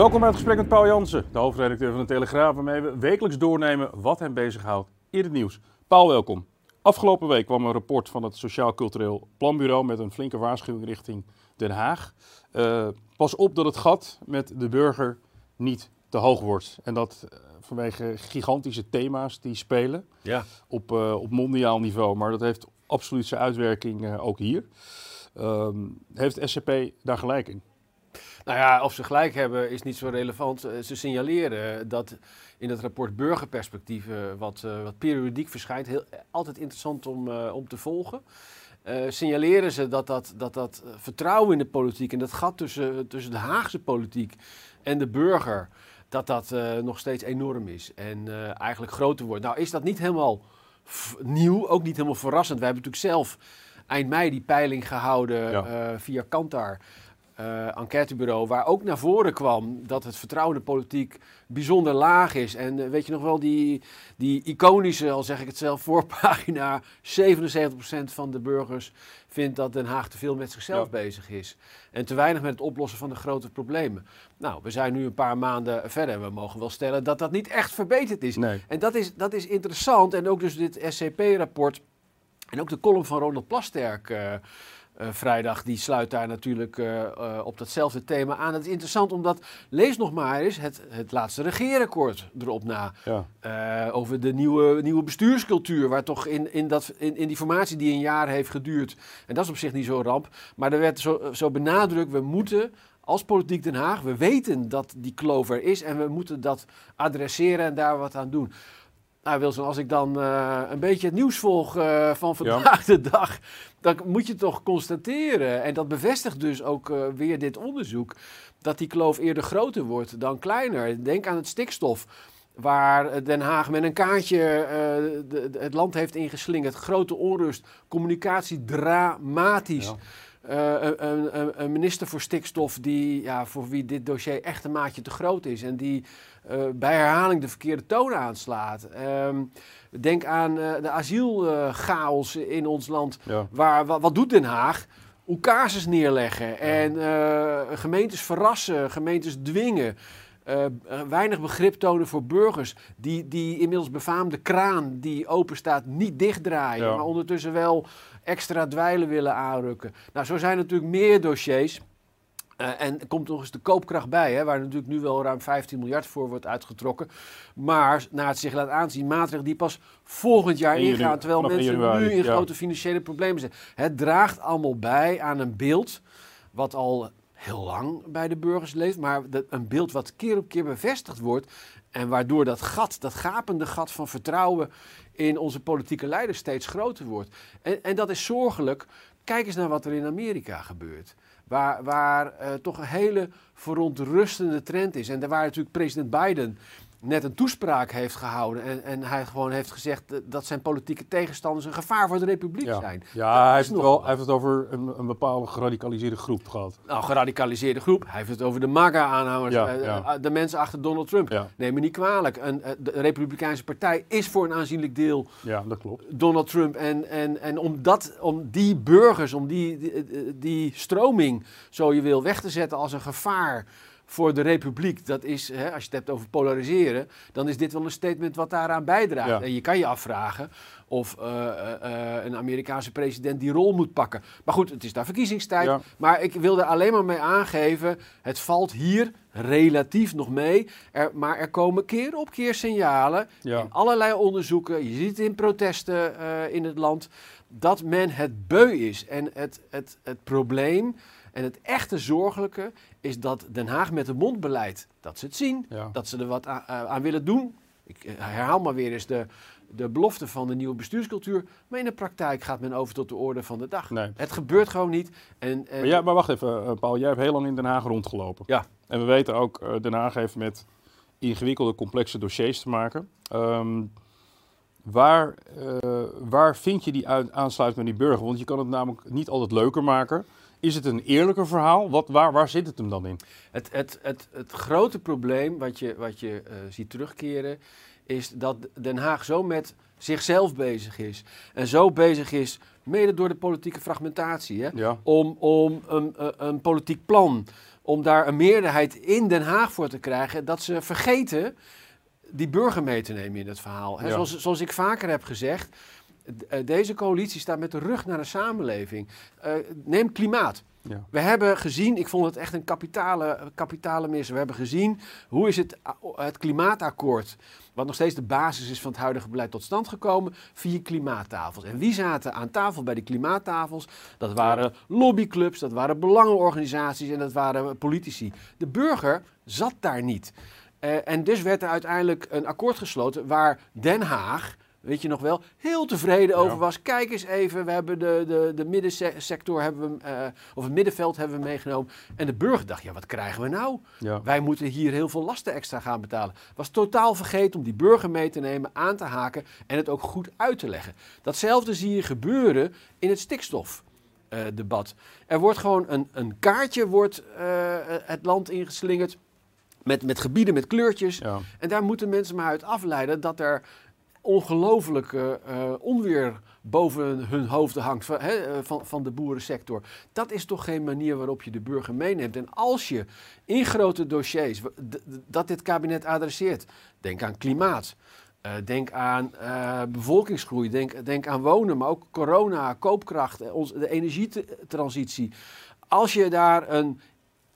Welkom bij het gesprek met Paul Jansen, de hoofdredacteur van de Telegraaf, waarmee we wekelijks doornemen wat hem bezighoudt in het nieuws. Paul, welkom. Afgelopen week kwam een rapport van het Sociaal Cultureel Planbureau met een flinke waarschuwing richting Den Haag. Uh, pas op dat het gat met de burger niet te hoog wordt. En dat uh, vanwege gigantische thema's die spelen ja. op, uh, op mondiaal niveau. Maar dat heeft absoluut zijn uitwerking ook hier. Ehm, heeft SCP daar gelijk in? Nou ja, of ze gelijk hebben is niet zo relevant. Ze signaleren dat in het rapport Burgerperspectief, wat, uh, wat periodiek verschijnt, heel, altijd interessant om, om te volgen. Uh, signaleren ze dat dat, dat dat vertrouwen in de politiek en dat gat tussen, tussen de Haagse politiek en de burger, dat dat nog steeds enorm is en eigenlijk groter wordt. Nou is dat niet helemaal nieuw, ook niet helemaal verrassend. We hebben natuurlijk zelf eind mei die peiling gehouden ja. via Kantar. Uh, enquêtebureau, waar ook naar voren kwam dat het vertrouwen in de politiek bijzonder laag is. En uh, weet je nog wel, die, die iconische, al zeg ik het zelf, voorpagina, 77% van de burgers vindt dat Den Haag te veel met zichzelf ja. bezig is. En te weinig met het oplossen van de grote problemen. Nou, we zijn nu een paar maanden verder en we mogen wel stellen dat dat niet echt verbeterd is. Nee. En dat is, dat is interessant. En ook dus dit SCP-rapport en ook de column van Ronald Plasterk... Uh, uh, vrijdag, die sluit daar natuurlijk uh, uh, op datzelfde thema aan. Het is interessant omdat, lees nog maar eens, het, het laatste regeerakkoord erop na. Ja. over de nieuwe, nieuwe bestuurscultuur, waar toch in, in, dat, in, in die formatie die een jaar heeft geduurd. En dat is op zich niet zo'n ramp. Maar er werd zo, zo benadrukt, we moeten als politiek Den Haag, we weten dat die kloof er is en we moeten dat adresseren en daar wat aan doen. Nou Wilson, als ik dan uh, een beetje het nieuws volg uh, van vandaag ja. de dag, dan moet je toch constateren, en dat bevestigt dus ook uh, weer dit onderzoek, dat die kloof eerder groter wordt dan kleiner. Denk aan het stikstof, waar Den Haag met een kaartje de, de, het land heeft ingeslingerd. Grote onrust, communicatie dramatisch. Ja. Uh, een, een, een, minister voor stikstof die, ja, voor wie dit dossier echt een maatje te groot is en die uh, bij herhaling de verkeerde toon aanslaat. Um, denk aan uh, de asielchaos in ons land. Ja. Waar, wat, wat, doet Den Haag? Oekases neerleggen en gemeentes verrassen, gemeentes dwingen. Uh, weinig begrip tonen voor burgers. Die, die inmiddels befaamde kraan die open staat niet dichtdraaien. Ja. Maar ondertussen wel extra dweilen willen aanrukken. Nou, zo zijn natuurlijk meer dossiers. Uh, en er komt nog eens de koopkracht bij, hè, waar natuurlijk nu wel ruim 15 miljard voor wordt uitgetrokken. Maar naar het zich laat aanzien, maatregelen die pas volgend jaar In ingaan. Terwijl mensen januari, nu in ja. grote financiële problemen zijn. Het draagt allemaal bij aan een beeld wat al heel lang bij de burgers leeft. Maar een beeld wat keer op keer bevestigd wordt. En waardoor dat gat, dat gapende gat van vertrouwen in onze politieke leiders steeds groter wordt. En, en dat is zorgelijk. Kijk eens naar wat er in Amerika gebeurt. Waar, waar eh, toch een hele verontrustende trend is. En daar waar natuurlijk president Biden net een toespraak heeft gehouden. En, en hij gewoon heeft gezegd dat zijn politieke tegenstanders een gevaar voor de republiek Ja, zijn. ja hij, heeft het wel, hij heeft het over een, een bepaalde geradicaliseerde groep gehad. Nou, geradicaliseerde groep. Hij heeft het over de MAGA-aanhangers. Ja, eh, ja. eh, De mensen achter Donald Trump. Neem me niet kwalijk. Een, eh, de Republikeinse Partij is voor een aanzienlijk deel Ja, dat klopt. Donald Trump. En, en, en om, dat, om die burgers, om die, die, die stroming, zo je wil, weg te zetten als een gevaar voor de republiek. Dat is, hè, als je het hebt over polariseren, dan is dit wel een statement wat daaraan bijdraagt. Ja. En je kan je afvragen of eh, eh, eh, een Amerikaanse president die rol moet pakken. Maar goed, het is daar verkiezingstijd. Ja. Maar ik wil er alleen maar mee aangeven, het valt hier relatief nog mee. Er, maar er komen keer op keer signalen Ja. in allerlei onderzoeken. Je ziet het in protesten in het land. Dat men het beu is. En het, het, het probleem en het echte zorgelijke is dat Den Haag met het mondbeleid, dat ze het zien, Ja. dat ze er wat aan, eh, aan willen doen. Ik eh, herhaal maar weer eens de, de belofte van de nieuwe bestuurscultuur. Maar in de praktijk gaat men over tot de orde van de dag. Nee. Het gebeurt gewoon niet. En, en Maar, ja, maar wacht even, eh, Paul. Jij hebt heel lang in Den Haag rondgelopen. Ja. En we weten ook, eh, Den Haag heeft met ingewikkelde, complexe dossiers te maken. Ehm, waar, eh, waar vind je die uit- aansluiting met die burger? Want je kan het namelijk niet altijd leuker maken. Is het een eerlijker verhaal? Wat, waar, waar zit het hem dan in? Het, het, het, het grote probleem wat je, wat je eh, ziet terugkeren is dat Den Haag zo met zichzelf bezig is. En zo bezig is, mede door de politieke fragmentatie, hè, Ja. om, om een, een, een politiek plan, om daar een meerderheid in Den Haag voor te krijgen, dat ze vergeten die burger mee te nemen in het verhaal. Hè. Ja. Zoals, zoals ik vaker heb gezegd, eh, deze coalitie staat met de rug naar de samenleving. Eh, neem klimaat. Ja. We hebben gezien, ik vond het echt een kapitale, kapitale mis. We hebben gezien hoe is het, het klimaatakkoord, wat nog steeds de basis is van het huidige beleid, tot stand gekomen via klimaattafels. En wie zaten aan tafel bij die klimaattafels? Dat waren lobbyclubs, dat waren belangenorganisaties en dat waren politici. De burger zat daar niet. Eh, en dus werd er uiteindelijk een akkoord gesloten waar Den Haag, weet je nog wel, heel tevreden over was. Kijk eens even, we hebben de, de, de middensector, hebben we, eh, of het middenveld hebben we meegenomen. En de burger dacht, ja wat krijgen we nou? Ja. Wij moeten hier heel veel lasten extra gaan betalen. Was totaal vergeten om die burger mee te nemen, aan te haken en het ook goed uit te leggen. Datzelfde zie je gebeuren in het stikstofdebat. er wordt gewoon een, een kaartje wordt, eh, het land ingeslingerd met, met gebieden met kleurtjes. Ja. En daar moeten mensen maar uit afleiden dat er ongelooflijke eh, onweer boven hun hoofden hangt van, eh, van, van de boerensector. Dat is toch geen manier waarop je de burger meeneemt. En als je in grote dossiers dat dit kabinet adresseert, denk aan klimaat. eh, denk aan bevolkingsgroei, denk, denk aan wonen, maar ook corona, koopkracht, ons, de energietransitie. Als je daar een,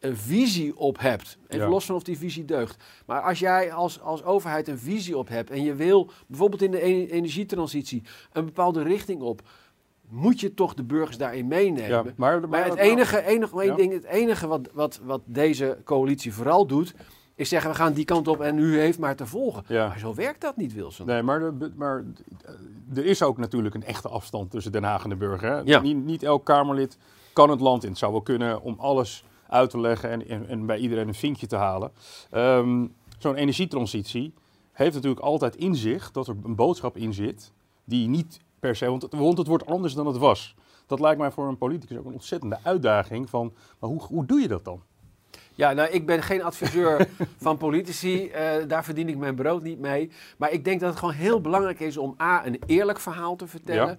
een visie op hebt, even Ja. los van of die visie deugt, maar als jij als, als overheid een visie op hebt en je wil bijvoorbeeld in de energietransitie een bepaalde richting op, moet je toch de burgers daarin meenemen. Ja, maar, Maar het enige, enige, één Ja. ding, het enige wat, wat, wat deze coalitie vooral doet, is zeggen we gaan die kant op en u heeft maar te volgen. Ja. Maar zo werkt dat niet, Wilson. Nee, maar, de- maar eh, er is ook natuurlijk een echte afstand tussen Den Haag en de burger. Hè? Ja. Niet, niet elk Kamerlid kan het land in. Het zou wel kunnen om alles uit te leggen en, en, en bij iedereen een vinkje te halen. Ehm, Zo'n energietransitie heeft natuurlijk altijd in zich dat er een boodschap in zit die niet per se, want het, want het wordt anders dan het was. Dat lijkt mij voor een politicus ook een ontzettende uitdaging van, maar hoe, hoe doe je dat dan? Ja, nou, ik ben geen adviseur van politici. eh, daar verdien ik mijn brood niet mee. Maar ik denk dat het gewoon heel belangrijk is om A, een eerlijk verhaal te vertellen.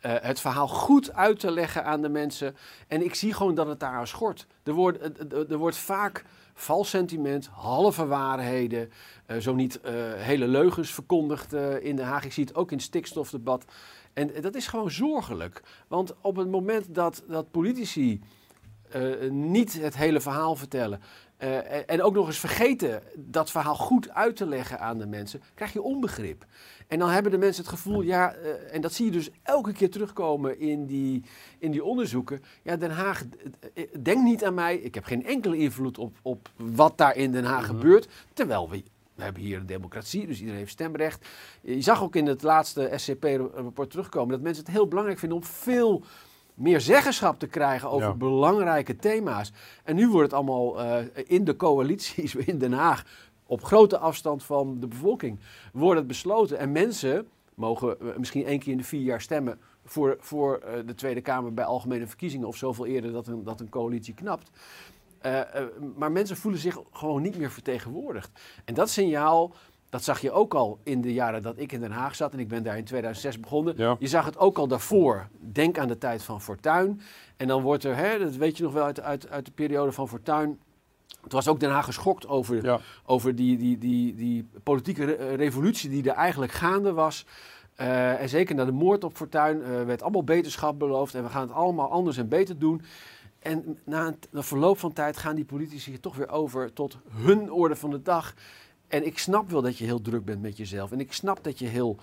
Eh, het verhaal goed uit te leggen aan de mensen. En ik zie gewoon dat het daar aan schort. Er wordt, er- er- wordt vaak vals sentiment, halve waarheden, eh, zo niet eh, hele leugens verkondigd eh, in Den Haag. Ik zie het ook in het stikstofdebat. En dat is gewoon zorgelijk. Want op het moment dat, dat politici eh, niet het hele verhaal vertellen. Eh, en- ook nog eens vergeten dat verhaal goed uit te leggen aan de mensen, krijg je onbegrip. En dan hebben de mensen het gevoel, ja, eh, en dat zie je dus elke keer terugkomen in die, in die onderzoeken. Ja, Den Haag, eh, denk niet aan mij, ik heb geen enkele invloed op, op wat daar in Den Haag gebeurt. Terwijl we, we hebben hier een democratie, dus iedereen heeft stemrecht. Je zag ook in het laatste SCP-rapport terugkomen dat mensen het heel belangrijk vinden om veel meer zeggenschap te krijgen over Ja. belangrijke thema's. En nu wordt het allemaal eh, in de coalities in Den Haag, op grote afstand van de bevolking, wordt het besloten. En mensen mogen eh, misschien één keer in de vier jaar stemmen voor, voor eh, de Tweede Kamer bij algemene verkiezingen of zoveel eerder dat een, dat een coalitie knapt. Maar mensen voelen zich gewoon niet meer vertegenwoordigd. En dat signaal, dat zag je ook al in de jaren dat ik in Den Haag zat. En ik ben daar in 2006 begonnen. Ja. Je zag het ook al daarvoor. Denk aan de tijd van Fortuyn. En dan wordt er, hè, dat weet je nog wel uit, uit, uit de periode van Fortuyn. Het was ook Den Haag geschokt over, Ja, over die, die, die, die politieke re- revolutie die er eigenlijk gaande was. Eh, en zeker na de moord op Fortuyn eh, werd allemaal beterschap beloofd. En we gaan het allemaal anders en beter doen. En na een, na verloop van tijd gaan die politici toch weer over tot hun orde van de dag. En ik snap wel dat je heel druk bent met jezelf. En ik snap dat je heel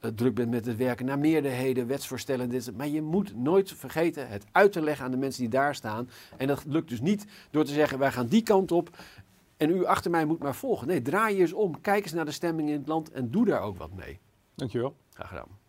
eh, druk bent met het werken naar meerderheden, wetsvoorstellen. Dit, maar je moet nooit vergeten het uit te leggen aan de mensen die daar staan. En dat lukt dus niet door te zeggen, wij gaan die kant op. En u achter mij moet maar volgen. Nee, draai je eens om. Kijk eens naar de stemming in het land en doe daar ook wat mee. Dankjewel. Graag gedaan.